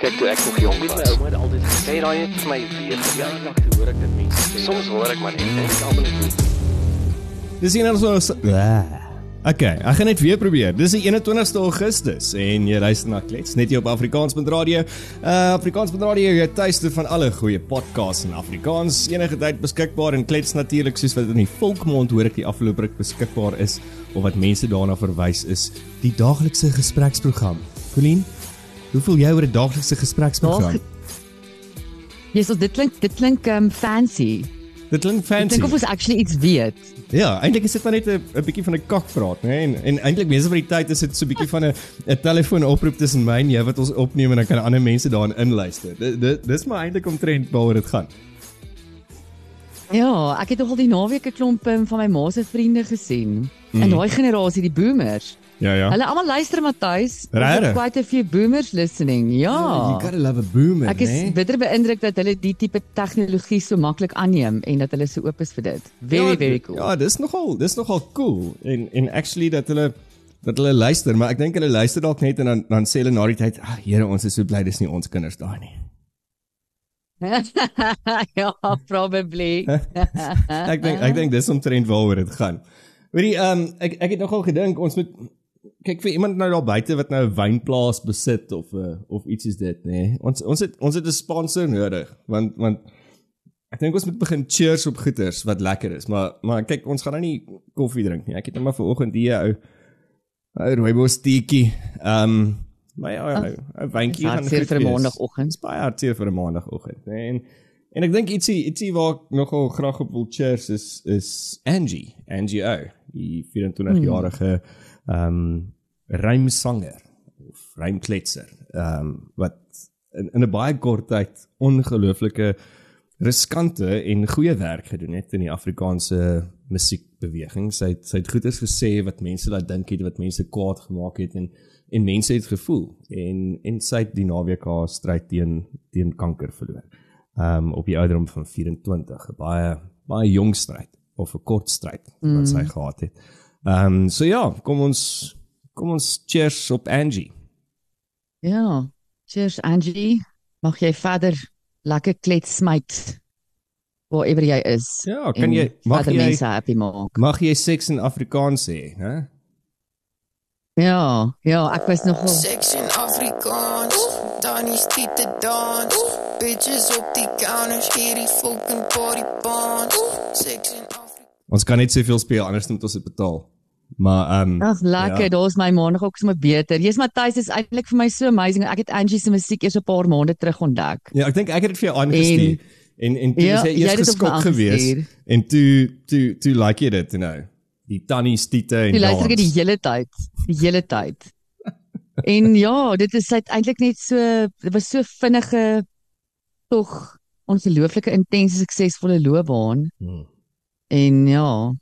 Kyk toe ek nog jonk was. My ouma het altyd gesê daai het vir my weer verjaardag toe hoor ek dit mense sê. Soms hoor ek maar net en ek almal net. Dis een so Okay, ek gaan net weer probeer. Dis die 21ste Augustus en jy luister na Klets net hier op Afrikaans.radio. Uh Afrikaans.radio is tuiste van alle goeie podcasts in Afrikaans. Enige tyd beskikbaar en Klets natuurlik soos wat in die volkmond hoor ek die afgelope ruk beskikbaar is of wat mense daarna verwys is, die daaglikse gespreksprogram. Colleen, hoe voel jy oor 'n daaglikse gespreksprogram? Ja, so dit klink dit klink um fancy. Dit klink fancy. Ek dink of ons actually iets weet. Ja, eintlik is dit maar net 'n 'n bietjie van 'n kakpraat, né? En en eintlik meeste van die tyd is dit so 'n bietjie van 'n 'n telefoonoproep tussen my en jy wat ons opneem en dan kan ander mense daarin inluister. Dit dit dis maar eintlik omtrent waaroor dit gaan. Ja, ek het nog al die naweek 'n klomp um, van my ma se vriende gesien. Mm. En daai generasie, die boomers. Ja, ja. Hulle almal luister Matthys. Quite a few boomers listening. Ja. You gotta love a boomer, Ek is né? bitter beïndruk dat hulle die tipe tegnologie so maklik aanneem en dat hulle so oop is vir dit. Very ja, very cool. Ja, dis nogal, dis nogal cool. En en actually dat hulle dat hulle luister, maar ek dink hulle luister dalk net en dan dan sê hulle na die tyd, "Ag, Here, ons is so bly dis nie ons kinders daar nie." ja, probably. ek dink ek dink dis omtrent waaroor dit gaan. Hoorie, ehm um, ek ek het nogal gedink ons moet kyk vir iemand nou daar buite wat nou 'n wynplaas besit of uh, of iets is dit, nê. Nee. Ons ons het ons het 'n sponsor nodig want want ek dink ons moet begin cheers op goeters wat lekker is, maar maar kyk ons gaan nou nie koffie drink nie. Ek het net maar vanoggend hier 'n ou rooibos teetjie. Ehm um, maar ja, 'n wyntjie gaan Hartseer vir maandagooggend. Baie hartseer vir 'n maandagooggend, nê. En en ek dink ietsie ietsie waar ek nogal graag op wil cheers is is Angie, Angie O, die 24-jarige ehm um, rymsanger of rymkletser, ehm um, wat in in 'n baie kort tyd ongelooflike riskante en goeie werk gedoen het in die Afrikaanse musiekbeweging. Sy het sy het goeders gesê wat mense laat dink het, wat mense kwaad gemaak het en en mense het gevoel en en sy het die naweek haar stryd teen teen kanker verloor. Ehm um, op die ouderdom van 24, 'n baie baie jong stryd of 'n kort stryd wat sy gehad het. Ehm um, so ja, kom ons kom ons cheers op Angie. Ja. Cheers Angie. Mag jy verder lekker klets smyt waarever jy is. Ja, kan jy mag jy mense happy maak. mag jy seks in Afrikaans sê, hè? Ja, ja, ek was nogal Seks in Afrikaans, dan is dit te dans. Bitches op die counters, hierdie fucking party band. Seks in Afrikaans. Ons kan net soveel speel anders moet ons dit betaal. Maar ehm um, Ag lekker, ja. daar's my maandag ook sommer beter. Jy's Matthys is eintlik vir my so amazing. Ek het Angie se musiek eers 'n paar maande terug ontdek. ja, ek dink ek het dit vir jou aangestuur. En en toe Ja, jy jy eers dit geskok geweest en toe toe toe like jy dit, you know. Die tannie stiete en Jy luister dans. die hele tyd, die hele tyd. En ja, dit is eintlik net so dit was so vinnige tog ongelooflike intense suksesvolle loopbaan. Hmm. En ja,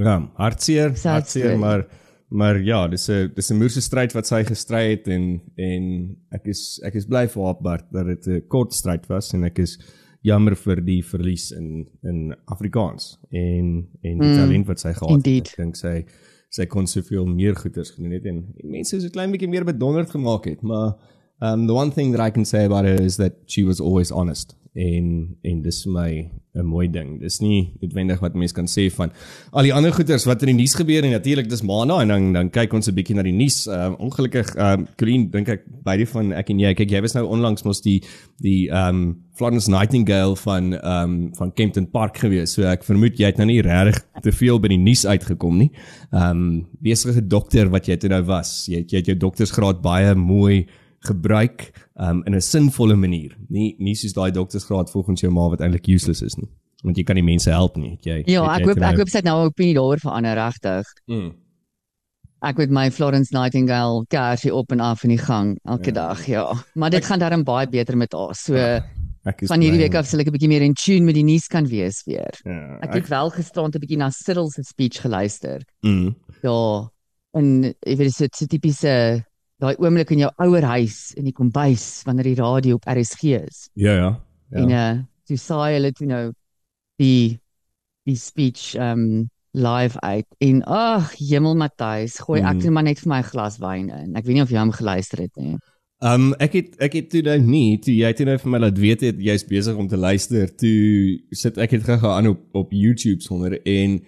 Ja, hartseer, Sad hartseer, maar maar ja, dis 'n dis 'n moerse stryd wat sy gestry het en en ek is ek is bly vir haar Bart dat dit 'n kort stryd was en ek is jammer vir die verlies in in Afrikaans en en die Mm, talent wat sy gehad indeed. het. Ek dink sy sy kon soveel meer goeders gedoen het en, en mense is 'n klein bietjie meer bedonderd gemaak het, maar um the one thing that I can say about her is that she was always honest en en dis vir my 'n mooi ding. Dis nie noodwendig wat mense kan sê van al die ander goeters wat in die nuus gebeur en natuurlik dis maana en dan dan kyk ons 'n bietjie na die nuus. Um ongelukkig um Colleen dink ek beide van ek en jy kyk jy was nou onlangs mos die die um Florence Nightingale van um van Kempton Park gewees. So ek vermoed jy het nou nie regtig te veel by die nuus uitgekom nie. Um besige dokter wat jy toe nou was. Jy het, jy het jou doktersgraad baie mooi gebruik um in 'n sinvolle manier. Nie nie soos daai doktersgraad volgens jou ma wat eintlik useless is nie. Want jy kan die mense help nie. het Jy ja, het ek hoop nou- ek hoop sy het nou 'n opinie daaroor verander regtig. Mm. Ek met my Florence Nightingale kersie op en af in die gang elke Ja. dag, ja. Maar dit gaan darm baie beter met haar. So Ek is van hierdie week af sal ek 'n bietjie meer in tune met die nuus kan wees weer. Ja, Ek het wel gisterand 'n bietjie na Cyril se speech geluister. mm. Ja. En jy weet dit is so tipiese daai oomblik in jou ouer huis in die kombuis wanneer die radio op RSG is. Ja ja. Ja. En uh toe saai hulle toe nou die die speech um live uit en ag hemel Matthys, gooi ek Mhm. net maar net vir my 'n glas wyn in. Ek weet nie of jy hom geluister het nie. Um ek het ek het toe nou nie, toe jy toe nou vir my laat weet het jy's besig om te luister, toe sit ek het gegaan aan op op YouTube sonder en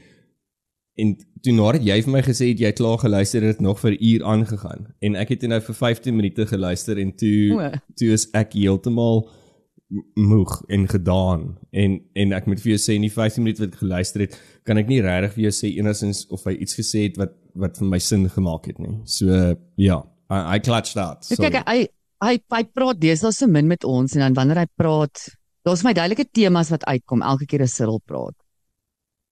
en toe nadat jy vir my gesê het jy het klaar geluister het dit nog vir uur aangegaan. En ek het nou vir 15 minute geluister en toe O. toe is ek heeltemal moeg en gedaan. En en ek moet vir jou sê in die 15 minute wat ek geluister het kan ek nie regtig vir jou sê enigstens of hy iets gesê het wat wat vir my sin gemaak het nie. So ja I, I clutched out So, kyk hy hy hy praat deesdae so min met ons en dan wanneer hy praat, daar's my duidelike temas wat uitkom elke keer as Cyril praat.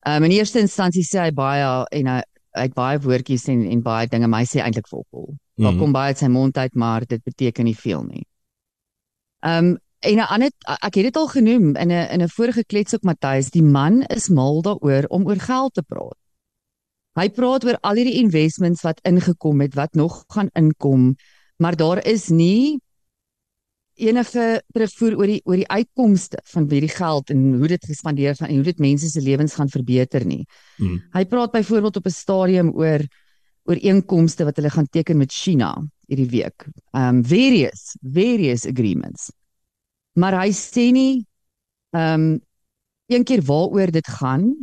Um in eerste instansie sê hy baie en hy hy het baie woordjies en en baie dinge, maar hy sê eintlik volkol. Daar Mhm. kom baie uit sy mond uit, maar dit beteken nie veel nie. Um en 'n ander ek het dit al genoem in 'n in 'n vorige klets ook Matthys, die man is mal daaroor om oor geld te praat. Hy praat oor al hierdie investments wat ingekom het, wat nog gaan inkom, maar daar is nie enige terugvoer oor die oor die uitkomste van hierdie geld en hoe dit gespandeer gaan en hoe dit mense se lewens gaan verbeter nie. Hmm. Hy praat byvoorbeeld op 'n stadium oor ooreenkomste wat hulle gaan teken met China hierdie week. Um various various agreements. Maar hy sê nie um een keer waaroor dit gaan.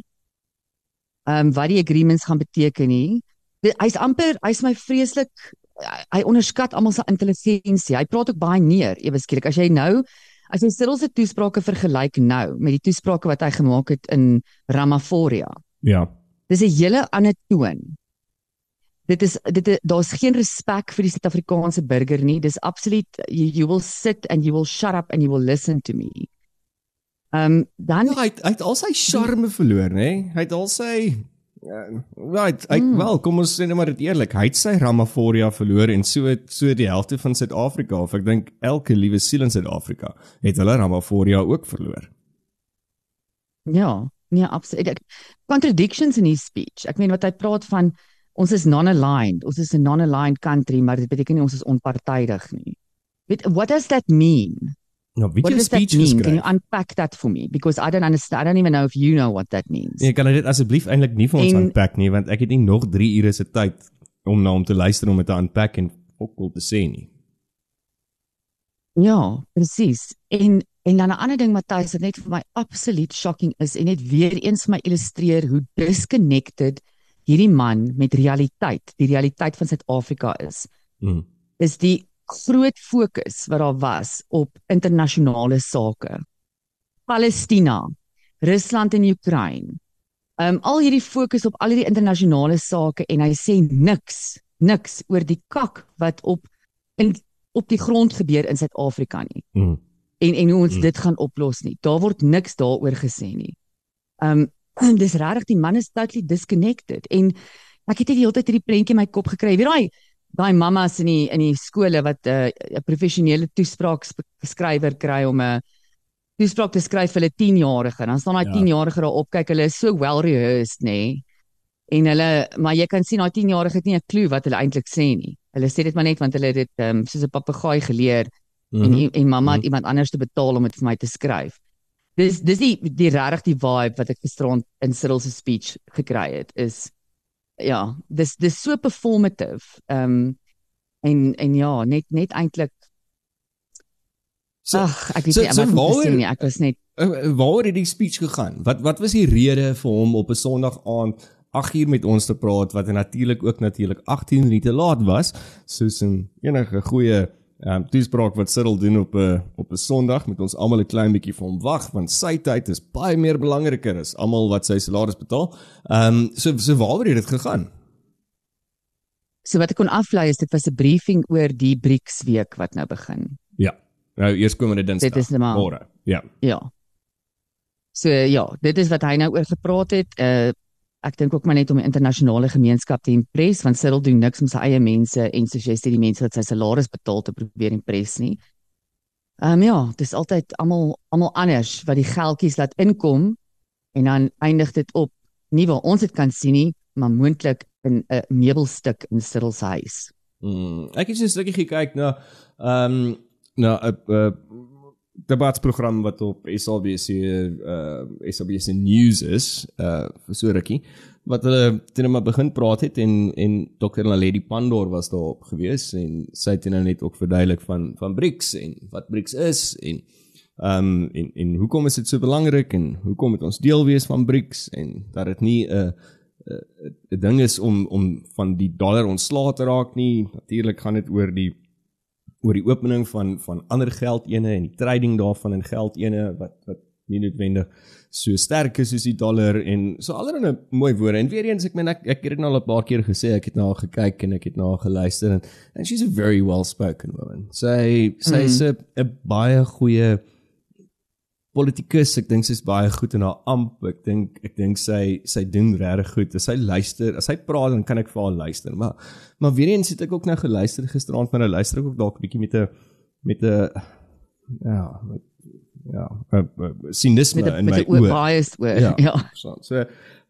Um wat die agreements gaan beteken nie. Hy's amper hy's my vreeslik hy- hy onderskat almal se intelligensie. Hy praat ook baie neer, ewe skielik. As jy nou as jy Cyril se toesprake vergelyk nou met die toesprake wat hy gemaak het in Ramaphoria, ja Dis 'n hele ander toon. Dit is dit is- daar's geen respek vir die Suid-Afrikaanse burger nie. Dis absoluut you, you will sit and you will shut up and you will listen to me. Ehm um, dan Ja, hy het, hy het al sy charme verloor, nê? Hy het al sy ja, right, hy Mm. wel, kom ons sê net maar dit eerlik. Hy het sy Ramaphoria verloor en so so die helfte van Suid-Afrika of ek dink elke liewe siel in Suid-Afrika het hulle Ramaphoria ook verloor. ja, nee, absoluut. Ek- Contradictions in his speech. Ek meen wat hy praat van ons is non-aligned. Ons is 'n non-aligned country, maar dit beteken nie ons is onpartydig nie. Weet what does that mean? Nou, weet What does that mean? Can geskryf? you unpack that for me? Because I don't understand. I don't even know if you know what that means. Nee, kan dit asseblief eintlik nie vir ons En- unpack nie want ek het nie nog 3 ure se tyd om na hom te luister om dit te unpack en ook te sê nie. Ja, presies. En en dan 'n ander ding Matthys wat net vir my absoluut shocking is en net weer eens vir my illustreer hoe disconnected hierdie man met realiteit, die realiteit van Suid-Afrika is. Mm. Is die groot fokus wat daar was op internasionale sake. Palestina, Rusland en Oekraïne. Um al hierdie fokus op al hierdie internasionale sake en hy sê niks, niks oor die kak wat op in op die grond gebeur in Suid-Afrika nie Mm. en en hoe ons Hmm. dit gaan oplos nie. Daar word niks daaroor gesê nie. Um dis regtig die man is totally disconnected en ek het net die hele tyd hierdie prentjie in my kop gekry. Weet daai daai mammas in die in die skole wat 'n uh, 'n professionele toespraakskrywer kry om 'n toespraak te skryf vir hulle 10-jarige. Dan staan daai Ja. 10-jarige daar op, kyk hulle is so well rehearsed, nê. En hulle maar jy kan sien daai 10-jarige het nie 'n klou wat hulle eintlik sê nie. Hulle sê dit maar net want hulle het dit um, soos 'n papegaai geleer Mm en -hmm. en mamma het Mhm. iemand anders te betaal om dit vir my te skryf. Dis dis die die regtig die vibe wat ek gisterand in Cyril se speech gekry het is ja, dis dis so performative. Ehm um, en en ja, net net eintlik So, ag, ek weet so- nie so wat om te waaroor- sê nie. Ek was net Uh, waaroor het die speech gegaan? Wat wat was die rede vir hom op 'n Sondag aand 8 uur met ons te praat wat natuurlik ook natuurlik 18 minute laat was, soos 'n enige goeie um, toespraak wat Cyril doen op 'n op 'n Sondag met ons almal 'n klein bietjie vir hom wag want sy tyd is baie meer belangriker as almal wat sy salaris betaal. Ehm um, so so waaroor het dit gegaan? so wat ek kon aflei is dit was 'n briefing oor die BRICS week wat nou begin. Ja. Nou eers komende Dinsdag. Dit is nou Môre. Ja. Ja. So ja, dit is wat hy nou oor gepraat het. Uh ek dink ook maar net om die internasionale gemeenskap te impres want Cyril doen niks om sy eie mense en soos jy sê die mense wat sy salaris betaal te probeer impres nie. Ehm um, ja, dis altyd almal almal anders wat die geldjies laat inkom en dan eindig dit op nie waar ons dit kan sien nie, maar moontlik in 'n meubelstuk in Cyril se huis. Mm, ek het so 'n stukkie gekyk na ehm um, na 'n debatsprogram wat op SABC uh SABC News is uh vir so rukkie wat hulle toe nou maar begin praat het en en Dr. Naledi Pandor was daarop gewees en sy het nou net ook verduidelik van van BRICS en wat BRICS is en ehm um, en en hoekom is dit so belangrik en hoekom moet ons deel wees van BRICS en dat dit nie 'n uh, 'n ding is om om van die dollar ontslae te raak nie. Natuurlik gaan dit oor die oor die opening van van ander geldene en die trading daarvan in geldene wat wat nie noodwendig so sterk is soos die dollar en so allerlei mooi woorde. En weer eens ek meen ek ek het dit nou al 'n paar keer gesê, ek het na haar gekyk en ek het na haar geluister en and she's a very well spoken woman. Sy sy is 'n mm. baie goeie politikus. Ek dink sy's baie goed in haar amp. Ek dink ek dink sy sy doen regtig goed. As sy luister, as sy praat dan kan ek vir haar luister. Maar maar weer eens het ek ook nou geluister gisteraand, maar nou luister ek ook dalk 'n bietjie met 'n met 'n ja, met ja, sinisme in my oë. Bias oor. Ja. ja. So, so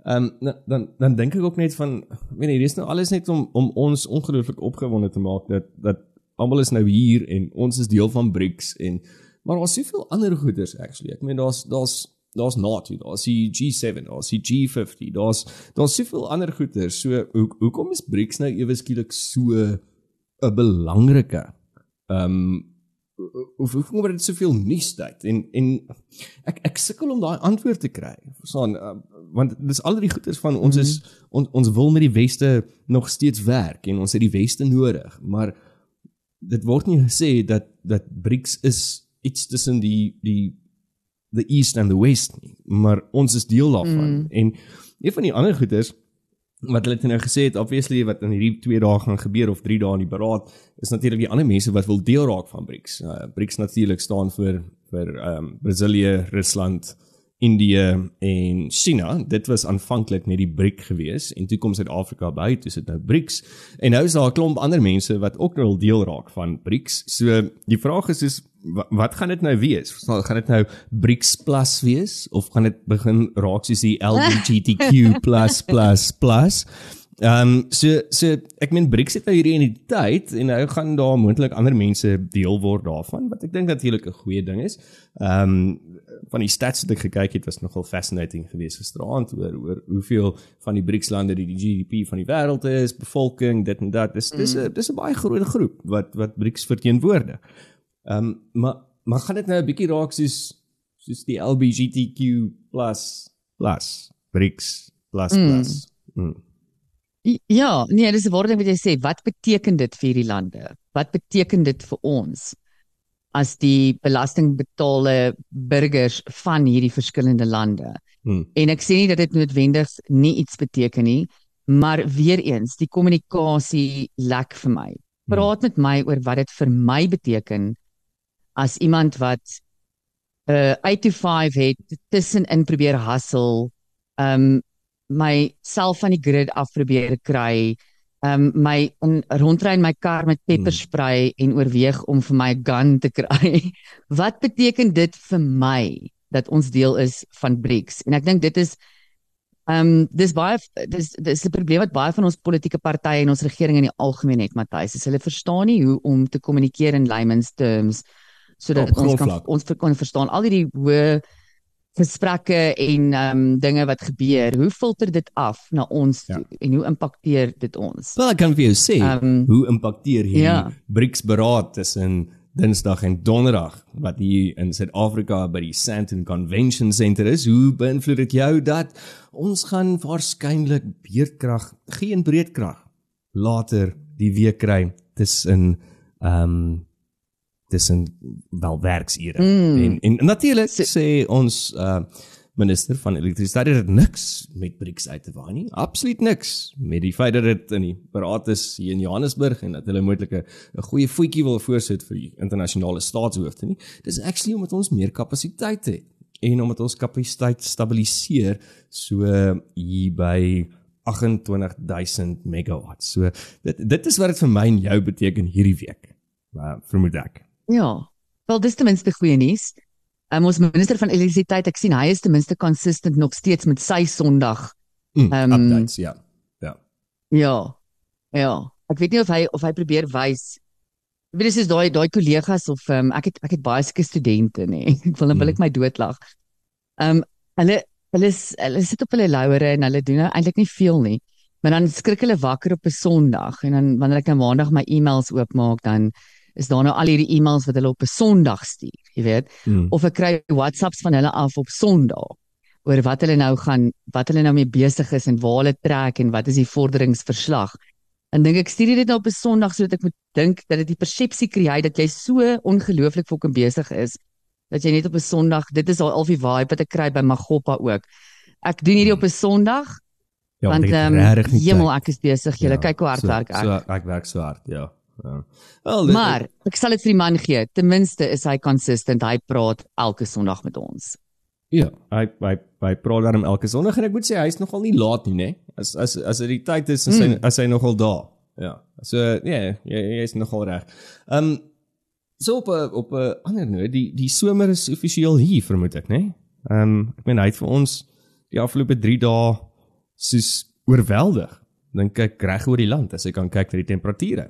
ehm um, dan dan dink ek ook net van weet jy, dis nou alles net om om ons ongelooflik opgewonde te maak dat dat almal is nou hier en ons is deel van BRICS en maar daar's soveel ander goeders actually. Ek meen daar's daar's daar's NATO, daar's die G7, daar's die G50, daar's daar's soveel ander goeders. So hoe hoekom is BRICS nou ewe skielik so 'n belangrike ehm um, of hoe kom dit soveel nuus tyd en en ek ek sukkel om daai antwoord te kry. Verstaan, uh, want dis al die goeders van ons is mm -hmm. on, ons wil met die weste nog steeds werk en ons het die weste nodig, maar dit word nie gesê dat dat BRICS is iets tussen die die the east and the west nie, maar ons is deel daarvan. Mm. En een van die ander goeders wat hulle nou gesê het obviously wat in hierdie 2 dae gaan gebeur of 3 dae in die beraad is natuurlik die ander mense wat wil deel raak van BRICS. Uh, BRICS natuurlik staan vir vir ehm um, Brasilië, Rusland, Indië en China. Dit was aanvanklik net die BRIC gewees en toe kom Suid-Afrika by, dis dit nou BRICS. En nou is daar 'n klomp ander mense wat ook nou deel raak van BRICS. So die vraag is is wat, gaan dit nou wees? Gaan dit nou BRICS plus wees of gaan dit begin raak soos die LGBTQ+++? Ehm um, so so ek meen BRICS het nou hierdie identiteit en nou gaan daar moontlik ander mense deel word daarvan wat ek dink natuurlik 'n goeie ding is. Ehm um, van die stats wat ek gekyk het was nogal fascinating geweest gisteraand oor oor hoeveel van die BRICS lande die die GDP van die wêreld is, bevolking, dit en dat. Dis dis 'n mm. dis 'n baie groot groep wat wat BRICS verteenwoordig. Ehm um, maar maar gaan dit nou 'n bietjie raak soos soos die LGBTQ+ plus BRICS plus mm. plus. Mm. Ja, nee, dis 'n woord wat jy sê, wat beteken dit vir hierdie lande? Wat beteken dit vir ons as die belastingbetaalde burgers van hierdie verskillende lande? Hmm. En ek sê nie dat dit noodwendig nie iets beteken nie, maar weer eens, die kommunikasie lek vir my. Hmm. Praat hmm. met my oor wat dit vir my beteken as iemand wat 'n uh, 8 to 5 het tussenin probeer hustle, um my self van die grid af probeer kry, um my rondry in my kar met pepperspray hmm. en oorweeg om vir my 'n gun te kry. Wat beteken dit vir my dat ons deel is van BRICS? En ek dink dit is um dis baie dis dis 'n probleem wat baie van ons politieke partye en ons regering in die algemeen het, Matthys. Hulle verstaan nie hoe om te kommunikeer in layman's terms sodat ons kan ons kan verstaan al die hoë gesprekke en ehm um, dinge wat gebeur. Hoe filter dit af na ons ja. en hoe impakteer dit ons? Wel, ek kan vir jou sê, um, hoe impakteer hier ja. BRICS beraad tussen Dinsdag en Donderdag wat hier in Suid-Afrika by die Sandton Convention Center is. Hoe beïnvloed dit jou dat ons gaan waarskynlik beerdkrag, geen breedkrag later die week kry tussen ehm um, tussen wel werksure. Mm. En en natuurlik sê ons uh minister van elektrisiteit het niks met BRICS uit te waai nie. Absoluut niks met die feit dat dit in die beraad is hier in Johannesburg en dat hulle moontlik 'n goeie voetjie wil voorsit vir die internasionale staatshoofde nie. Dis actually omdat ons meer kapasiteit het en omdat ons kapasiteit stabiliseer so hier by 28000 megawatt. So dit dit is wat dit vir my en jou beteken hierdie week. Maar vermoed ek. Ja. Wel dis ten minste goeie nuus. Um, ons minister van elektrisiteit, ek sien hy is ten minste consistent nog steeds met sy Sondag. Mm, um, updates, ja. Ja. Ja. Ja. Ek weet nie of hy of hy probeer wys Weet jy dis daai daai kollegas of um, ek het ek het baie sulke studente nê. Ek wil dan wil ek my doodlag. Ehm um, hulle hulle is, hulle sit op hulle lauere en hulle doen nou eintlik nie veel nie. Maar dan skrik hulle wakker op 'n Sondag en dan wanneer ek nou maandag my e-mails oopmaak dan is daar nou al hierdie e-mails wat hulle op 'n Sondag stuur, jy weet. Mm. Of ek kry WhatsApps van hulle af op Sondag oor wat hulle nou gaan wat hulle nou mee besig is en waar hulle trek en wat is die vorderingsverslag. En dink ek stuur dit nou op 'n Sondag sodat ek moet dink dat dit die persepsie kry dat jy so ongelooflik fucking besig is dat jy net op 'n Sondag, dit is al al die vibe wat ek kry by Magoppa ook. Ek doen hierdie op 'n Sondag Ja, want ehm nie hemel ek is besig. Jy Ja, kyk hoe hard so- werk ek. So ek werk so hard, ja. Ja. Wel, dit- Maar ek sal dit vir die man gee. Ten minste is hy consistent. Hy praat elke Sondag met ons. Ja, hy hy hy praat daarom elke Sondag en ek moet sê hy's nogal nie laat nie, nê? As as as dit die tyd is, is hy Mm. as hy nogal daar. Ja. So ja, jy jy's nogal reg. Ehm um, so op 'n op 'n ander noot, die die somer is offisieel hier, vermoed ek, nê? Ehm um, ek meen hy het vir ons die afgelope 3 dae soos oorweldig. Dink ek reg oor die land as jy kan kyk na die temperature.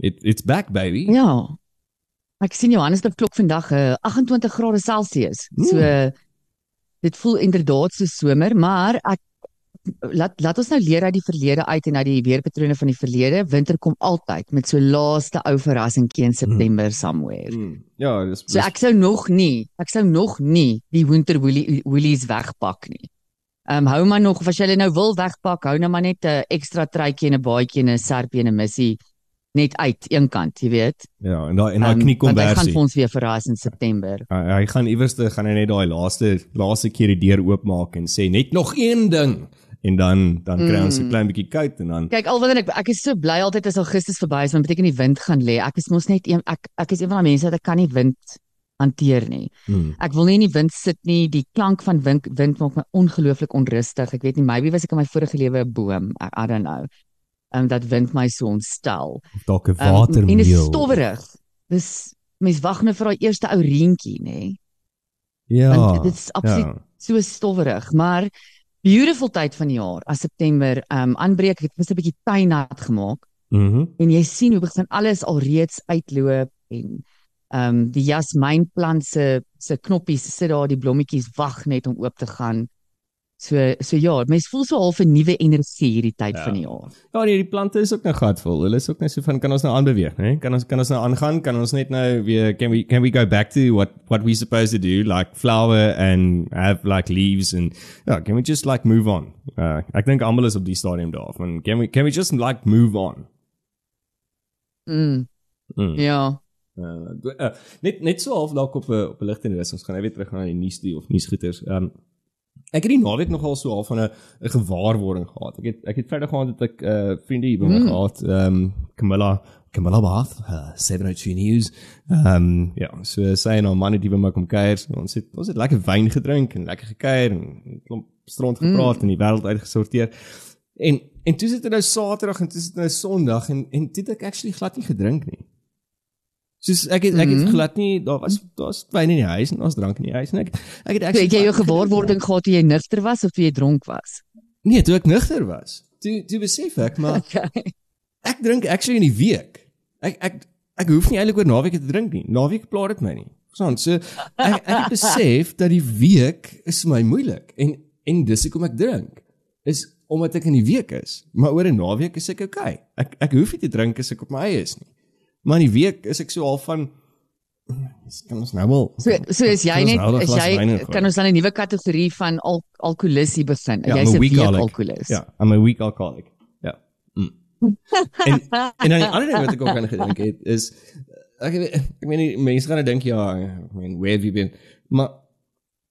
It it's back baby. Ja. Ek sien Johannesburg klok vandag uh, 28 grade Celsius. So Mm. dit voel inderdaad so somer, maar ek laat laat ons nou leer uit die verlede uit en uit die weerpatrone van die verlede. Winter kom altyd met so laaste ou verrassingkie in September somewhere. Mm. Ja, dis So ek sou nog nie, ek sou nog nie die winter woolies wegpak nie. Ehm um, hou maar nog of as jy hulle nou wil wegpak, hou nou maar net 'n ekstra truitjie en 'n baadjie en 'n serpie en 'n missie net uit een kant, jy weet. ja, en daai en daai Ehm, Want hy gaan kniekonversie. vir ons weer verras in September. Hy, hy gaan iewers te gaan hy net daai laaste laaste keer die deur oopmaak en sê net nog een ding en dan dan kry ons 'n Mm. klein bietjie koud en dan Kyk, al wanneer ek ek is so bly altyd as Augustus verby is, want beteken die wind gaan lê. Ek is mos net een ek ek is een van daai mense wat ek kan nie wind hanteer nie. hmm, Ek wil nie in die wind sit nie. Die klank van wind, wind maak my ongelooflik onrustig. Ek weet nie, maybe was ek in my vorige lewe 'n boom. I, I don't know. Um, dat wind my so ontstel. dalk 'n Um, watermeel. en dit is stowwerig. Dis mens wag nou vir daai eerste ou reentjie, nê? Ja. Want dit is absoluut ja. so stowwerig, maar beautiful tyd van die jaar as September um, aanbreek. Ek het net 'n bietjie tuinnat gemaak Mhm. en jy sien hoe begin alles alreeds uitloop en ehm um, die jasmynplant se se knoppies sit daar, die blommetjies wag net om oop te gaan. So so ja, mens voel so half 'n nuwe energie hierdie tyd Ja. van die jaar. Ja, nee, die plante is ook nou gatvol. Hulle is ook net so van kan ons nou aanbeweeg, né? Kan ons kan ons nou aangaan? Kan ons net nou weer can we can we go back to what what we supposed to do like flower and have like leaves and ja, can we just like move on? Uh ek dink almal is op die stadium daar van can we can we just like move on? Mm, Mm. ja. Uh, uh, net net so half dalk op 'n op 'n ligte nuus. Ons gaan nou weer terug na die nuus toe of nuusgoeters. Ehm um, ek het die naweek nogal so half van 'n gewaarwording gehad. Ek het ek het verder gaan dat ek uh vriende hier by my Mm. gehad. Ehm um, Camilla Camilla Bath, uh, 702 News. Ehm um, ja, so sy en haar man het hier by my kom kuier. Ons het ons het lekker wyn gedrink en lekker gekuier en 'n klomp strand gepraat mm. en die wêreld uitgesorteer. En en toe sit dit nou Saterdag en toe sit dit nou Sondag en en toe het ek actually glad nie gedrink nie. Soos ek het, ek het Mhm. glad nie daar was daar's wyn in die huis en daar's drank in die huis en ek ek het actually het jy jou gewaarwording gehad toe jy nugter was of toe jy dronk was? Nee, toe ek nugter was. Toe toe besef ek maar Okay. ek drink actually in die week. Ek ek ek hoef nie eintlik oor naweke te drink nie. Naweek pla dit my nie. Verstaan? So ek ek het besef dat die week is vir my moeilik en en dis hoekom ek drink. Is omdat ek in die week is, maar oor 'n naweek is ek okay. Ek ek hoef nie te drink as ek op my eie is nie. Maar in die week is ek so half van kan ons nou wel So so is jy net nou is jy kan ons dan 'n nuwe kategorie van al alkoholissie begin. Ja, Jy's 'n weekaholic. alkoholis. Ja, I'm a weak alcoholic. Ja. Mm. en en dan die ander ding wat ek ook aan gedink het is ek ek meen mense gaan nou dink ja, I mean where have you been? Maar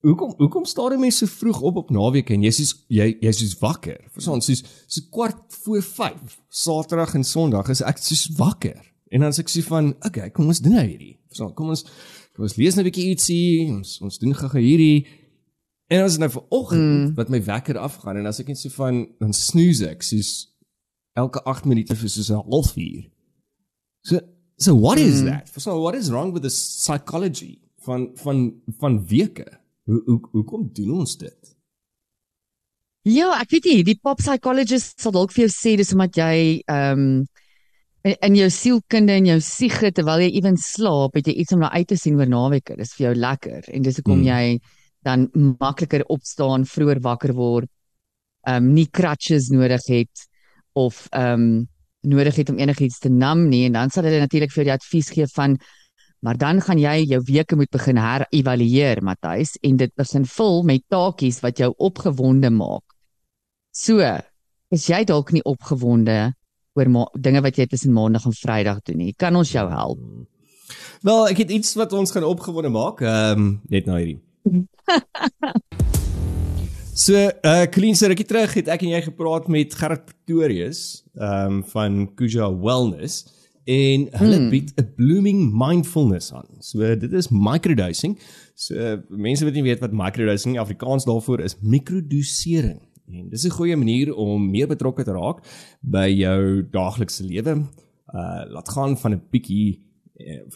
hoekom hoekom staan die mense so vroeg op op naweek en jy soos jy jy's soos wakker? Verstaan, soos so kwart voor 5 Saterdag en Sondag is ek soos wakker. En dan is ek so van, okay, kom ons doen nou hierdie. Verstaan, kom ons kom ons lees nou 'n bietjie ietsie, ons ons doen gou-gou hierdie En as nou vir oggend mm. wat my wekker afgaan en as ek net so van dan snoes ek soos elke 8 minute vir soos 'n halfuur. So so what is Mm. that? So what is wrong with the psychology van van van weke? Hoe hoe hoekom doen ons dit? Ja, ek weet nie, die pop psychologist sal dalk vir jou sê dis omdat jy ehm um, in, in jou sielkunde en jou siege terwyl jy ewen slaap, het jy iets om na uit te sien oor naweke. Dis vir jou lekker en dis hoekom Hmm. jy dan makliker opstaan, vroeër wakker word, ehm um, nie crutches nodig het of ehm um, nodig het om enigiets te nam nie en dan sal hulle natuurlik vir jou die advies gee van maar dan gaan jy jou weke moet begin herëvalueer Matthys en dit begin vul met taakies wat jou opgewonde maak. So, is jy dalk nie opgewonde oor dinge wat jy tussen maandag en Vrydag doen nie? Kan ons jou help? Wel, ek het iets wat ons gaan opgewonde maak. Ehm um, net na hierdie. So, uh Colleen se rukkie terug het ek en jy gepraat met Gerard Pretorius ehm um, van Kuja Wellness en hulle Hmm. bied 'n blooming mindfulness aan. So dit is microdosing. So uh, mense wat nie weet wat microdosing in Afrikaans daarvoor is, mikrodosering. En dis 'n goeie manier om meer betrokke te raak by jou daaglikse lewe. Uh laat gaan van 'n bietjie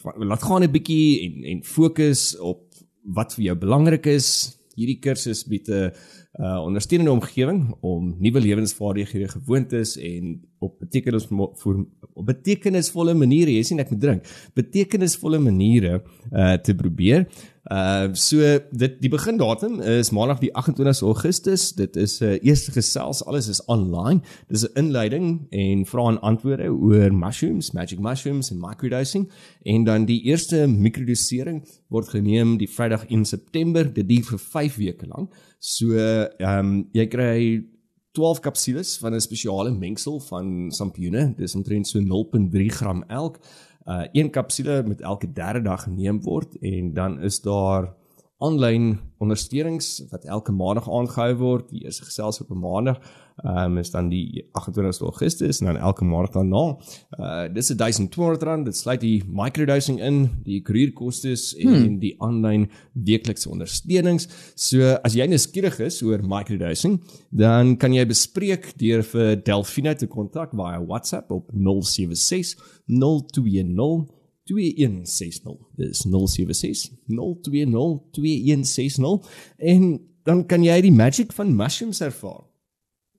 van- laat gaan 'n bietjie en en fokus op wat vir jou belangrik is. Hierdie kursus bied 'n uh, ondersteunende omgewing om nuwe lewensvaardighede, gewoontes en op betekenisvolle op betekenisvolle maniere, jy sien ek moet drink, betekenisvolle maniere uh te probeer. Uh so dit die begindatum is Maandag die 28 Augustus. Dit is 'n uh, eerste gesels, alles is online. Dis 'n inleiding en vrae en antwoorde oor mushrooms, magic mushrooms en microdosing en dan die eerste mikrodosering word geneem die Vrydag 1 September. Dit duur vir 5 weke lank. So ehm um, jy kry 12 kapsules van 'n spesiale mengsel van sampioene. Dis omtrent so 0.3 gram elk. Uh een kapsule moet elke derde dag geneem word en dan is daar aanlyn ondersteunings wat elke maandag aangehou word. Die eerste gesels op 'n maandag um, is dan die 28 Augustus en dan elke maandag daarna. Uh dis 'n 1200 rand. Dit sluit die microdosing in, die koerierkostes en hmm. die aanlyn weeklikse ondersteunings. So as jy nuuskierig is oor microdosing, dan kan jy bespreek deur vir Delphine te kontak via WhatsApp op 076 020 2160. Dis 076 020 2160 en dan kan jy die magic van mushrooms ervaar.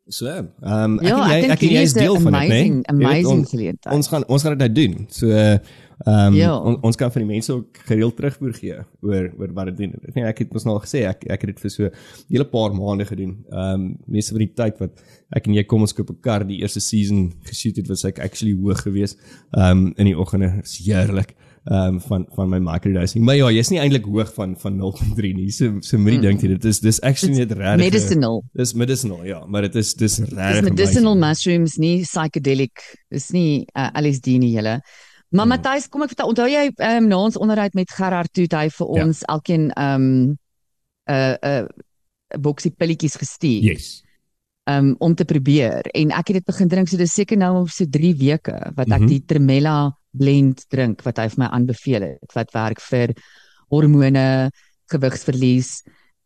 So, ehm um, ek Ja, en jy ek ek en jy is is deel van dit, né? amazing, weet, amazing ons- geleentheid. Ons gaan ons gaan dit nou doen. So ehm um, Ja. on, ons kan van die mense ook gereeld terugvoer gee oor oor wat dit doen. Nee, ek het mos nou al gesê ek ek het dit vir so 'n hele paar maande gedoen. Ehm um, meeste van die tyd wat ek en jy kom ons koop 'n kar die eerste season geshoot het was ek actually hoog geweest. Ehm um, in die oggende. Dis heerlik. Ehm um, van van my microdosing. Maar ja, jy's nie eintlik hoog van van 0.3 nie. So so moenie dink jy dit is dis actually net regtig. Medicinal. Dis medicinal, ja, maar dit is dis Dis regtig. medicinal amazing. mushrooms, nie psychedelic. Dis nie uh, LSD nie julle. Maar Hmm. Matthys, kom ek vertel, onthou jy ehm um, na ons onderhoud met Gerard toe hy vir Ja. ons elkeen ehm um, 'n uh, 'n uh, boksie pilletjies gestuur. Yes. um, om te probeer en ek het dit begin drink so dis seker nou op so 3 weke wat ek Mhm. die Tremella blend drink wat hy vir my aanbeveel het wat werk vir hormone, gewigsverlies,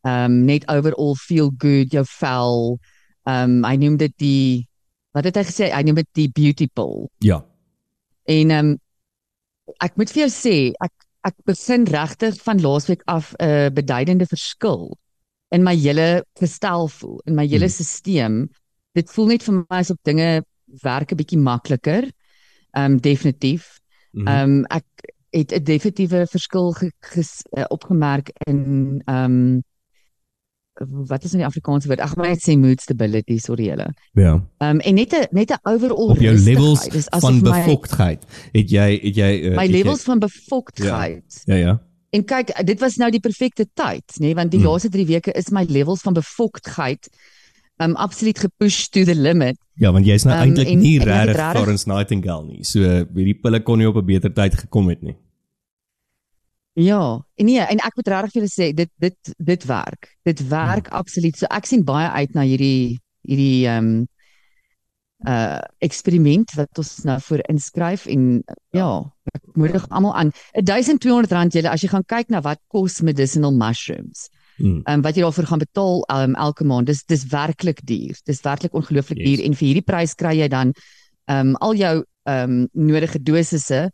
um net overall feel good, jou vel. Um hy noem dit die wat het hy gesê? Hy noem dit die beauty pill. Ja. En um ek moet vir jou sê, ek ek begin regtig van laasweek af 'n uh, beduidende verskil in my hele gestel voel, in my hele Hmm. stelsel. Dit voel net vir my asof dinge werk 'n bietjie makliker. Um definitief. Mhm. Um ek het 'n definitiewe verskil ge, ges, uh, opgemerk in um wat is in die Afrikaanse woord? Ag, maar net sê mood stability, sorry julle. ja. Um en net 'n net 'n overall Op jou levels van bevoktheid het jy het jy uh, my het jy- levels van bevoktheid. Ja ja. En kyk, dit was nou die perfekte tyd, nê, nee, want die Hmm. laaste 3 weke is my levels van bevoktheid um absoluut gepush to the limit. Ja, want jy's nou Um, eintlik nie regtig regtig- Florence Nightingale nie. So hierdie pille kon nie op 'n beter tyd gekom het nie. Ja, en nee, en ek moet regtig vir julle sê dit dit dit werk. Dit werk hmm. absoluut. So ek sien baie uit na hierdie hierdie ehm um, uh eksperiment wat ons nou voor inskryf en ja, ek moedig almal aan. 1200 rand julle as jy gaan kyk na wat kos medicinal mushrooms. Hmm. Ehm um, wat jy daarvoor gaan betaal um, elke maand. Dis dis werklik duur. Dis werklik ongelooflik Yes. duur en vir hierdie prys kry jy dan ehm um, al jou ehm um, nodige dosisse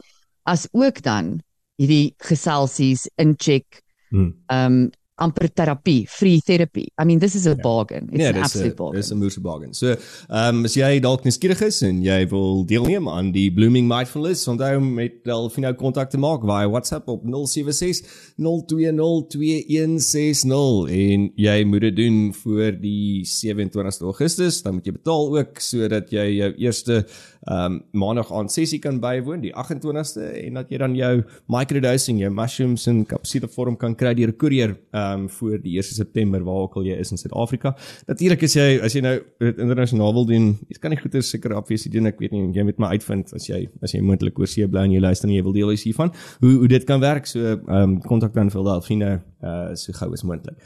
as ook dan hierdie geselsies incheck Hmm. ehm um, amper terapie, free therapy. I mean, this is a bargain. It's Ja, an absolute bargain. dis 'n moeilike bargain. So, ehm um, as jy dalk nuuskierig is en jy wil deelneem aan die Blooming Mindfulness, onthou om met Delfino kontak te maak via WhatsApp op 076 020 2160 en jy moet dit doen voor die 27ste Augustus, dan moet jy betaal ook sodat jy jou eerste ehm um, maandag aand sessie kan bywoon, die 28ste en dat jy dan jou microdosing, jou mushrooms in kapsule vorm kan kry deur 'n koerier ehm um, voor die 1 September waar ook al jy is in Suid-Afrika. Natuurlik as jy as jy nou dit internasionaal wil doen, jy kan nie goeie seker afwees doen. Ek weet nie, jy moet maar uitvind as jy as jy moontlik oor see bly en jy luister en jy wil deel wees hiervan, hoe hoe dit kan werk. So ehm um, kontak dan vir Delfino uh so gou as moontlik.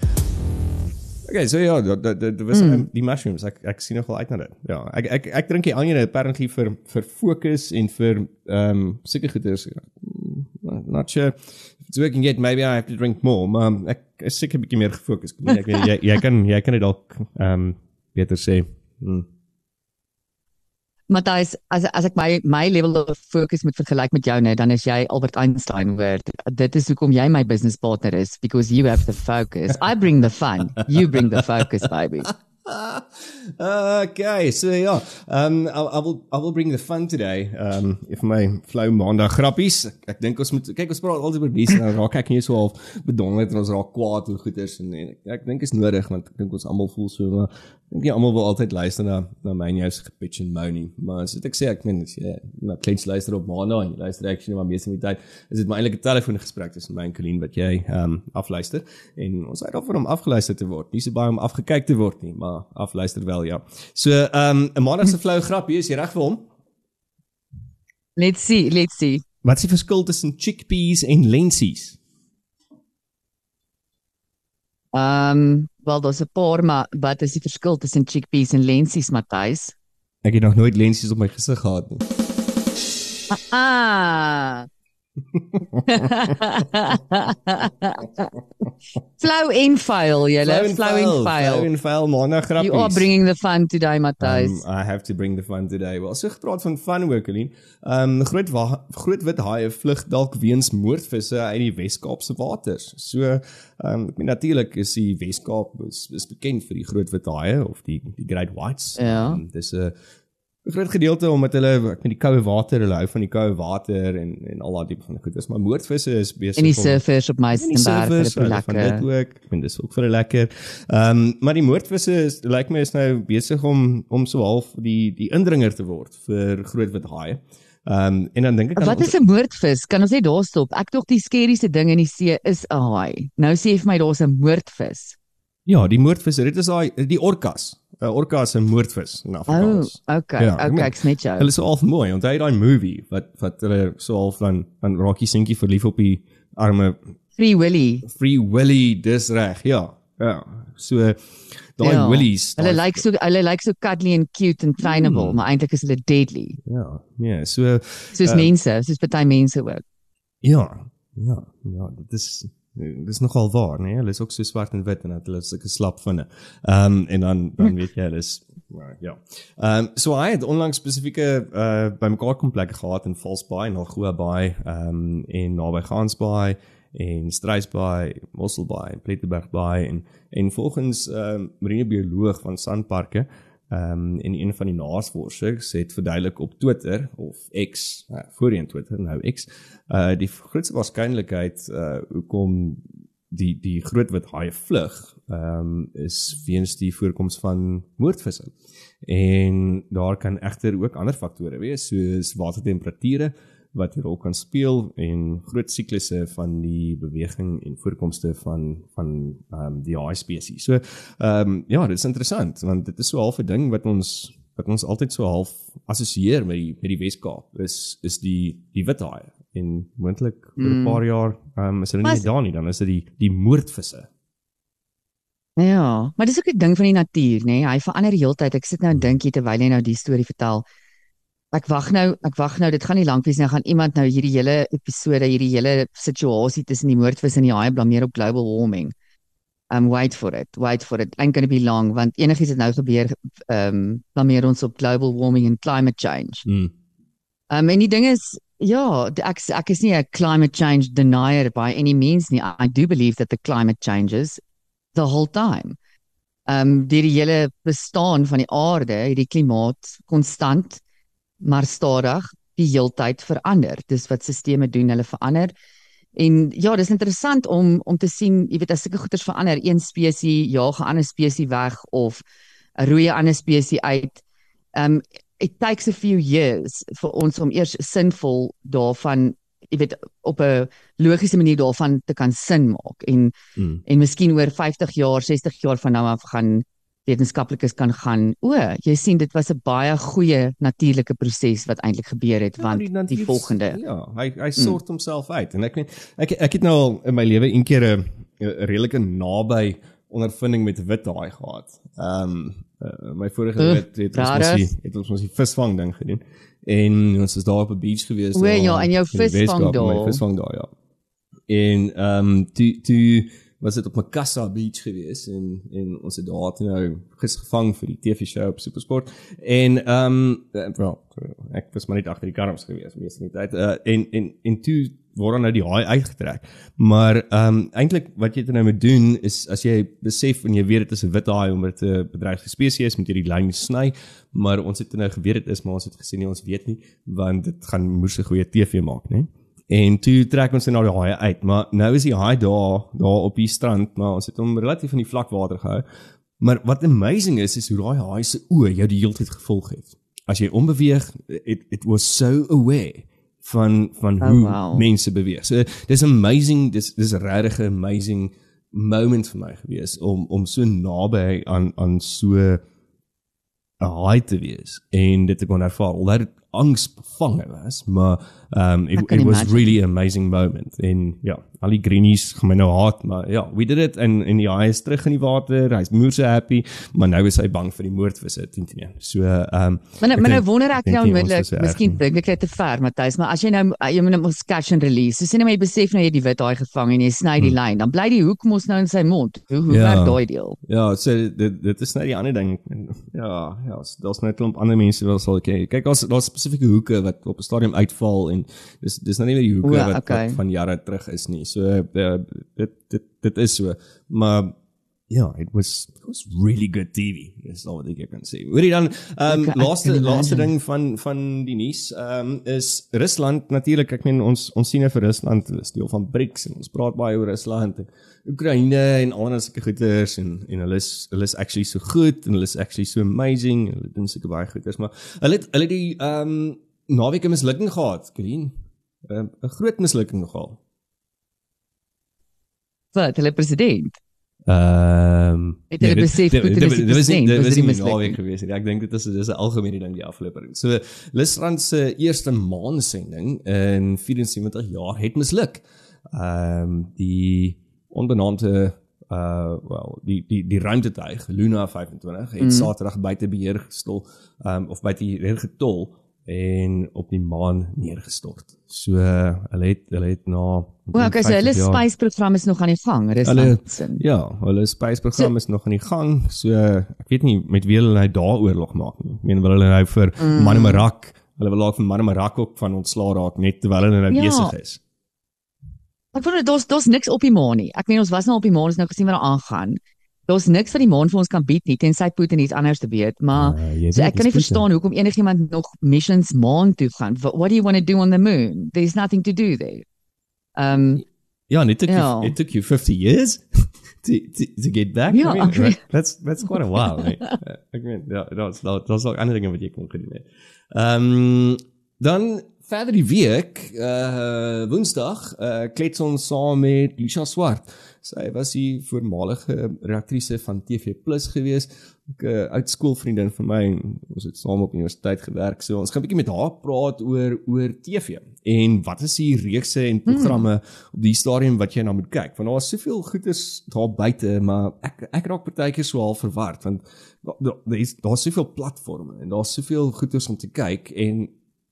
Okay, so ja, dat dat dat was mm. die mushrooms. Ek ek sien nogal uit na dit. Ja, ek ek ek drink die onion apparently vir vir fokus en vir ehm um, sulke goeders. Not sure if it's working yet. Maybe I have to drink more. Maar um, ek is seker 'n bietjie meer gefokus. Ek weet jy jy kan jy kan dit dalk ehm um, beter sê. Hmm. Matthys, as as ek my my level of focus moet vergelyk met jou net, dan is jy Albert Einstein hoor. Dit is hoekom jy my business partner is because you have the focus. I bring the fun. You bring the focus, baby. okay, so ja, um I, I will I will bring the fun today. Um if my flou maandag grappies. Ek, ek dink ons moet kyk ons praat altyd oor mense en raak ek nie so half bedonderd en ons raak kwaad oor goeders en, en ek, ek dink is nodig want ek dink ons almal voel so maar ek dink nie almal wil altyd luister na na my jou se gepitch en moan nie. Maar as ek sê ek meen as jy na kleins luister op maandag en jy luister sien maar meeste van die tyd is dit maar eintlik 'n telefoongesprek tussen my en Colleen wat jy um afluister en ons het daarvoor om afgeluister te word. Nie so baie om afgekyk te word nie, maar afluister wel ja. So ehm um, 'n maandag se flou grappie, is jy reg vir hom? Let's see, let's see. Wat is die verskil tussen chickpeas en lensies? Ehm, um, wel daar's 'n paar, maar wat is die verskil tussen chickpeas en lensies, Matthys? Ek het nog nooit lensies op my gesig gehad nie. Ah. Flow en file, julle, flow en Flow file. en file maandag grappies. You are bringing the fun today, Matthys. Um, I have to bring the fun today. Wel, so gepraat van fun ook, Colleen. Um groot groot wit haie vlug dalk weens moordvisse uit die Wes-Kaapse waters. So um ek meen natuurlik is die Wes-Kaap is, is bekend vir die groot wit haie of die die great whites. Ja. Um, dis 'n groot gedeelte omdat hulle ek meen die koue water, hulle hou van die koue water en en al daai tipe van goed. Dis maar moordvisse is besig En die surfers op die Meistenberg, surfers, hulle hulle van dit lekker. ook. Ek vind dis ook vir hulle lekker. Ehm um, maar die moordvisse is lyk like my is nou besig om om so half die die indringer te word vir groot wit haie. Ehm um, en dan dink ek Wat is 'n moordvis? Kan ons net daar stop? Ek dog die skerieste ding in die see is 'n haai. Nou sê jy vir my daar's 'n moordvis. Ja, die moordvisse, dit is daai die orcas. 'n Orca is 'n moordvis in Oh, Afrikaans. okay. Ja, okay, ek's net jou. Hulle is so half mooi. Onthou jy daai movie wat wat hulle so half dan dan raak jy seentjie verlief op die arme Free Willy. Free Willy dis reg. Ja. Ja. So daai Ja. willies. Hulle lyk so hulle lyk so cuddly en cute en trainable, Mm. maar eintlik is hulle deadly. Ja, ja, so Soos Uh, mense, soos party mense ook. Ja, ja, ja, dit is dit is nogal waar, nee. Hulle is ook so swart en wit en dat hulle sulke slap vinne. Ehm um, en dan dan weet jy hulle is nou, ja. Ehm um, so hy het onlangs spesifieke uh bymekaar kom plekke gehad in Valsbaai en Algoa Baai, ehm um, en naby Gansbaai en Struisbaai, Mosselbaai en Plettenberg Baai en en volgens ehm um, marinebioloog van Sanparke Ehm um, en een van die navorsers het verduidelik op Twitter of X, uh, voorheen Twitter, nou X, uh die grootste waarskynlikheid uh hoekom die die groot wit haie vlug, ehm um, is weens die voorkoms van moordvisse. En daar kan egter ook ander faktore wees soos watertemperature wat 'n rol kan speel en groot siklusse van die beweging en voorkomste van van ehm um, die haai spesies. So ehm um, ja, dit is interessant want dit is so half 'n ding wat ons wat ons altyd so half assosieer met die met die Wes-Kaap is is die die wit haai en moontlik oor 'n Mm. paar jaar ehm um, is hulle nie daar nie, dan is dit die die moordvisse. Ja, maar dis ook 'n ding van die natuur, nê? Nee? Hy verander die hele tyd. Ek sit nou en dink hier terwyl jy nou die storie vertel. Ek wag nou, ek wag nou, dit gaan nie lank wees nie, nou gaan iemand nou hierdie hele episode, hierdie hele situasie tussen die moordvis en die haai blameer op global warming. Um wait for it. Wait for it. Ain't going to be long want enigiets wat nou gebeur, um blameer ons op global warming en climate change. Mm. Um en die ding is Ja, ek ek is nie 'n climate change denier by any means nie. I do believe that the climate changes the whole time. Um, deur die hele bestaan van die aarde het die klimaat konstant maar stadig die heeltyd verander. Dis wat sisteme doen, hulle verander. En ja, dis interessant om om te sien, jy weet as sulke goeters verander, een spesies jaag 'n ander spesies weg of 'n roei 'n ander spesies uit. Um it takes a few years vir ons om eers sinvol daarvan, jy weet, op 'n logiese manier daarvan te kan sin maak en Mm. en miskien oor 50 jaar, 60 jaar van nou af gaan wetenskaplikes kan gaan, o, jy sien dit was 'n baie goeie natuurlike proses wat eintlik gebeur het want die, natuur- volgende Ja, hy hy sort mm. homself uit en ek weet ek ek het nou al in my lewe een keer 'n redelike naby ondervinding met wit haai gehad. Ehm um, uh, my vorige Ugh, wet het ons mos die het ons mos die visvang ding gedoen. En ons is daar op 'n beach gewees. O, daar ja, en jou die visvang Weskaap, My daar. visvang daar, ja. En ehm um, toe toe was dit op Makassa Beach gewees en en ons het daar toe nou gesgevang vir die TV show op SuperSport. En ehm um, wel ek was maar net agter die karms gewees meeste van die tyd. Uh, en en en toe word dan nou die haai uitgetrek. Maar ehm um, eintlik wat jy dan nou moet doen is as jy besef en jy weet dit is 'n wit haai omdat dit 'n bedreigde spesies is, moet jy die lyn sny. Maar ons het nou geweet dit is, maar ons het gesê nee, ons weet nie want dit gaan moes 'n goeie TV maak, né? En toe trek ons nou die haai uit, maar nou is die haai daar daar op die strand, maar ons het hom relatief in die vlakwater gehou. Maar wat amazing is is hoe daai haai se oë jou die hele tyd gevolg het. As jy onbeweeg, it it was so aware van van Oh, hoe wow. mense beweeg. So dis amazing, dis dis regtig 'n amazing moment vir my gewees om om so naby aan aan so 'n haai te wees en dit te kon ervaar. Alhoewel angsbevange was, maar um it, it was imagine. really an amazing moment. En ja, al die greenies gaan my nou haat, maar ja, we did it en en die haai is terug in die water. Hy's moer so happy, maar nou is hy bang vir die moordvisse 10 teen 1. So um Maar nou, maar nou dink- wonder ek nou onmiddellik, miskien dink ek dit te ver, Matthys, maar as jy nou jy moet nou mos catch and release. So sien jy maar jy besef nou jy die wit haai gevang en jy sny die lyn, dan bly die hoek mos nou in sy mond. Hoe hoe Hmm. Ja. werk daai deel? Ja, so dit dit is nou die ander ding. Ja, ja, daar's net 'n klomp ander mense wat sal kyk. Kyk, daar's daar's spesifieke hoeke wat op 'n stadium uitval en dis dis nou nie meer die hoeke O, wat, okay. wat van jare terug is nie. So uh, dit dit dit is so. Maar ja, it was it was really good TV. Dis al wat ek kan sê. Hoorie dan, ehm Ek- ek laaste laaste ding van van die nuus, ehm is Rusland natuurlik. Ek meen ons ons sien nou vir Rusland is deel van BRICS en ons praat baie oor Rusland en Oekraïne en al daai sulke goeters en en hulle is hulle is actually so goed en hulle is actually so amazing en hulle doen sulke baie goeters, maar hulle het hulle die ehm um, naweek 'n mislukking gehad, Green. 'n 'n groot mislukking gehad. Wat, hulle president? Ehm um, Het hulle besef goed, die dit was nie dit was nie naweek gewees nie. Ek dink dit is dis 'n algemene ding die afgelope. So Lisrand se eerste maansending in 74 jaar het misluk. Ehm um, die onbenaamde uh wel die die die ruimtetuig Luna 25 het mm. Saterdag buite beheer gestel ehm um, of buite beheer getol en op die maan neergestort. So uh, hulle het hulle het na O, okay, so hulle 50 jaar- space program is nog aan die gang, Hulle Rusland. sin. ja, hulle spaceprogram is nog aan die gang. So ek weet nie met wie hulle nou daar oorlog maak nie. Ek meen wil hulle nou vir mm. Manamarak, hulle wil laat vir Manamarak ook van ontslaa raak net terwyl hulle nou Ja. besig is. Ek voel daar's daar's niks op die maan nie. Ek meen ons was nou op die maan, ons nou gesien wat daar aangaan. Daar's niks wat die maan vir ons kan bied nie tensy Putin iets anders te weet, maar Uh, jy so weet, ek kan nie verstaan hoekom enigiemand nog missions maan toe gaan. What, do you want to do on the moon? There's nothing to do there. Um Ja, and it took Ja. you it took you 50 years to to, to get back. Ja, I mean, okay. right? that's that's quite a while. Right? Uh, ek meen ja, daar's daar- daar's ook ander dinge wat jy kon gedoen het. Ehm dan verder die week, uh Woensdag, uh klets ons saam met Lisha Swart. Sy was die voormalige reaktrise van TV Plus gewees. 'n uh, oud skoolvriendin van my ons het saam op universiteit gewerk. So ons gaan 'n bietjie met haar praat oor oor TV en wat is die reekse en programme hmm. op die stadium wat jy na moet kyk. Want daar is soveel goeders daar buite, maar ek ek raak partykeer so half verward want daar daar is daar's soveel platforms en daar's soveel goeders om te kyk en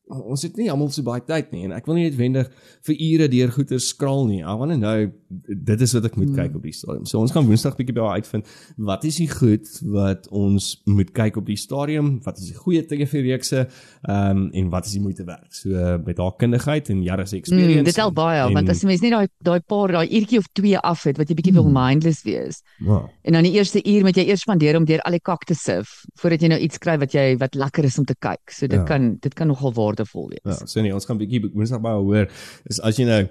ons het nie almal so baie tyd nie en ek wil nie noodwendig vir ure deur goeie skraal nie. I want to know dit is wat ek moet Hmm. kyk op die stadium. So ons gaan Woensdag bietjie daar uitvind wat is die goed wat ons moet kyk op die stadium, wat is die goeie TV-reekse, ehm um, en wat is die moeite werd. So uh, met haar kundigheid en jare se experience. Mm, dit help baie en, want as jy mens net daai daai paar daai uurtjie of twee af het wat jy bietjie Hmm. wil mindless wees. ja, En dan die eerste uur moet jy eers spandeer om deur al die kak te sif voordat jy nou iets kry wat jy wat lekker is om te kyk. So dit Ja. kan dit kan nogal waardevol ja, wees. so nee, ons gaan bietjie Woensdag baie hoor is as jy nou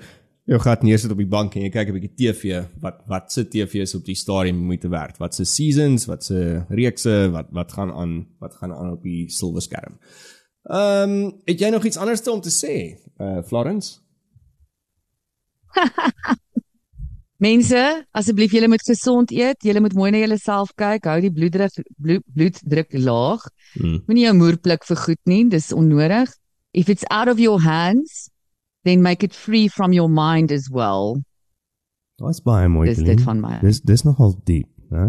jou gat neersit op die bank en jy kyk 'n bietjie TV, wat wat se TV is op die stadium moeite werd? Wat se seasons, wat se reekse, wat wat gaan aan, wat gaan aan op die silwer skerm? Ehm, um, het jy nog iets anders te om te sê? Uh Florence? Mense, asseblief julle moet gesond eet, julle moet mooi na julleself kyk, hou die bloeddruk bloed, bloeddruk laag. Hmm. Moenie jou moer pluk vir goed nie, dis onnodig. If it's out of your hands, then make it free from your mind as well. Daar's baie mooi. Dis dit van my. Dis dis nogal diep, hè?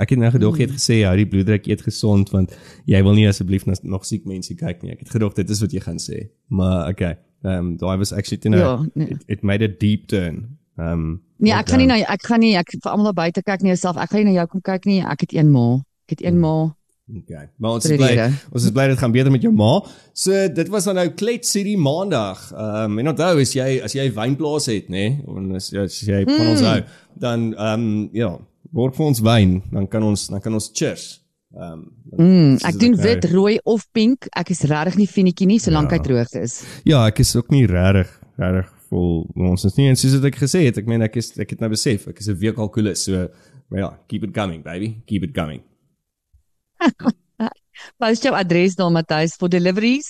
Ek het nou gedog jy het Hmm. gesê hou die bloeddruk eet gesond want jy wil nie asseblief na nog siek mense kyk nie. Ek het gedog dit is wat jy gaan sê. Maar okay. Ehm um, daai was actually you know, Ja, nee. it, it made a deep turn. Ehm um, Nee, ek gaan nie na ek gaan nie ek vir almal daar buite kyk nie jouself. Ek gaan nie na jou kom kyk nie. Ek het een ma. Ek het een ma. Okay. Maar ons is bly ons is bly dit gaan beter met jou ma. So dit was dan nou Klets hierdie maandag. Ehm um, en onthou as jy as jy wynplaas het, nê, nee, of as, as jy van ons hou, dan ehm um, ja, word vir ons wyn, dan kan ons dan kan ons cheers. Ehm um, Mm, ek doen nou- wit, rooi of pink. Ek is regtig nie finetjie nie solank Ja. hy droog is. Ja, ek is ook nie regtig regtig vol ons is nie en soos ek gesê het, ek meen ek is ek het nou besef, ek is 'n week al cool is, so maar ja, keep it coming baby, keep it coming. Post jou adres daar Matthys vir deliveries.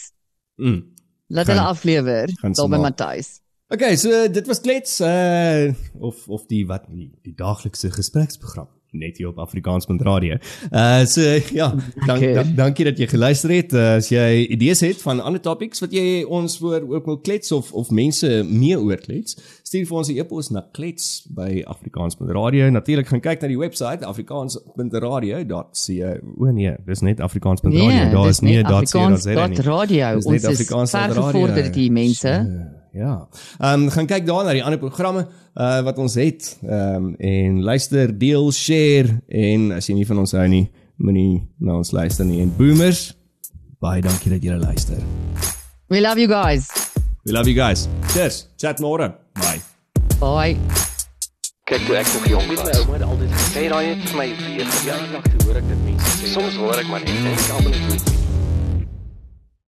Mm. Laat hulle aflewer daar by. Matthys. Okay, so dit was klets uh of of die wat die, die daaglikse gespreksprogram net hier op Afrikaans met radio. Uh so ja, dank, Lekker. dank dankie dat jy geluister het. Uh, as jy idees het van ander topics wat jy ons oor ook wil klets of of mense meer oor klets, stuur vir ons 'n e-pos na klets by Afrikaans met radio. Natuurlik gaan kyk na die webwerf afrikaans.radio.co. O nee, dis net Afrikaans.radio. Nee, Daar is nie .co.za nie. dot radio. Dis Ons is Afrikaans ver dot radio. gevorderd hier mense. So, Ja. Ehm um, gaan kyk daar na die ander programme uh wat ons het. Ehm um, en luister, deel, share en as jy nie van ons hou nie, moenie na ons luister nie. En boomers, baie dankie dat julle luister. We love you guys. We love you guys. Cheers. Chat môre. Bye. Bye. Kyk toe ek nog jong was. My ouma het altyd gesê daai het vir my weer jare lank te hoor ek dit mense sê. Soms hoor ek maar net en ek almal net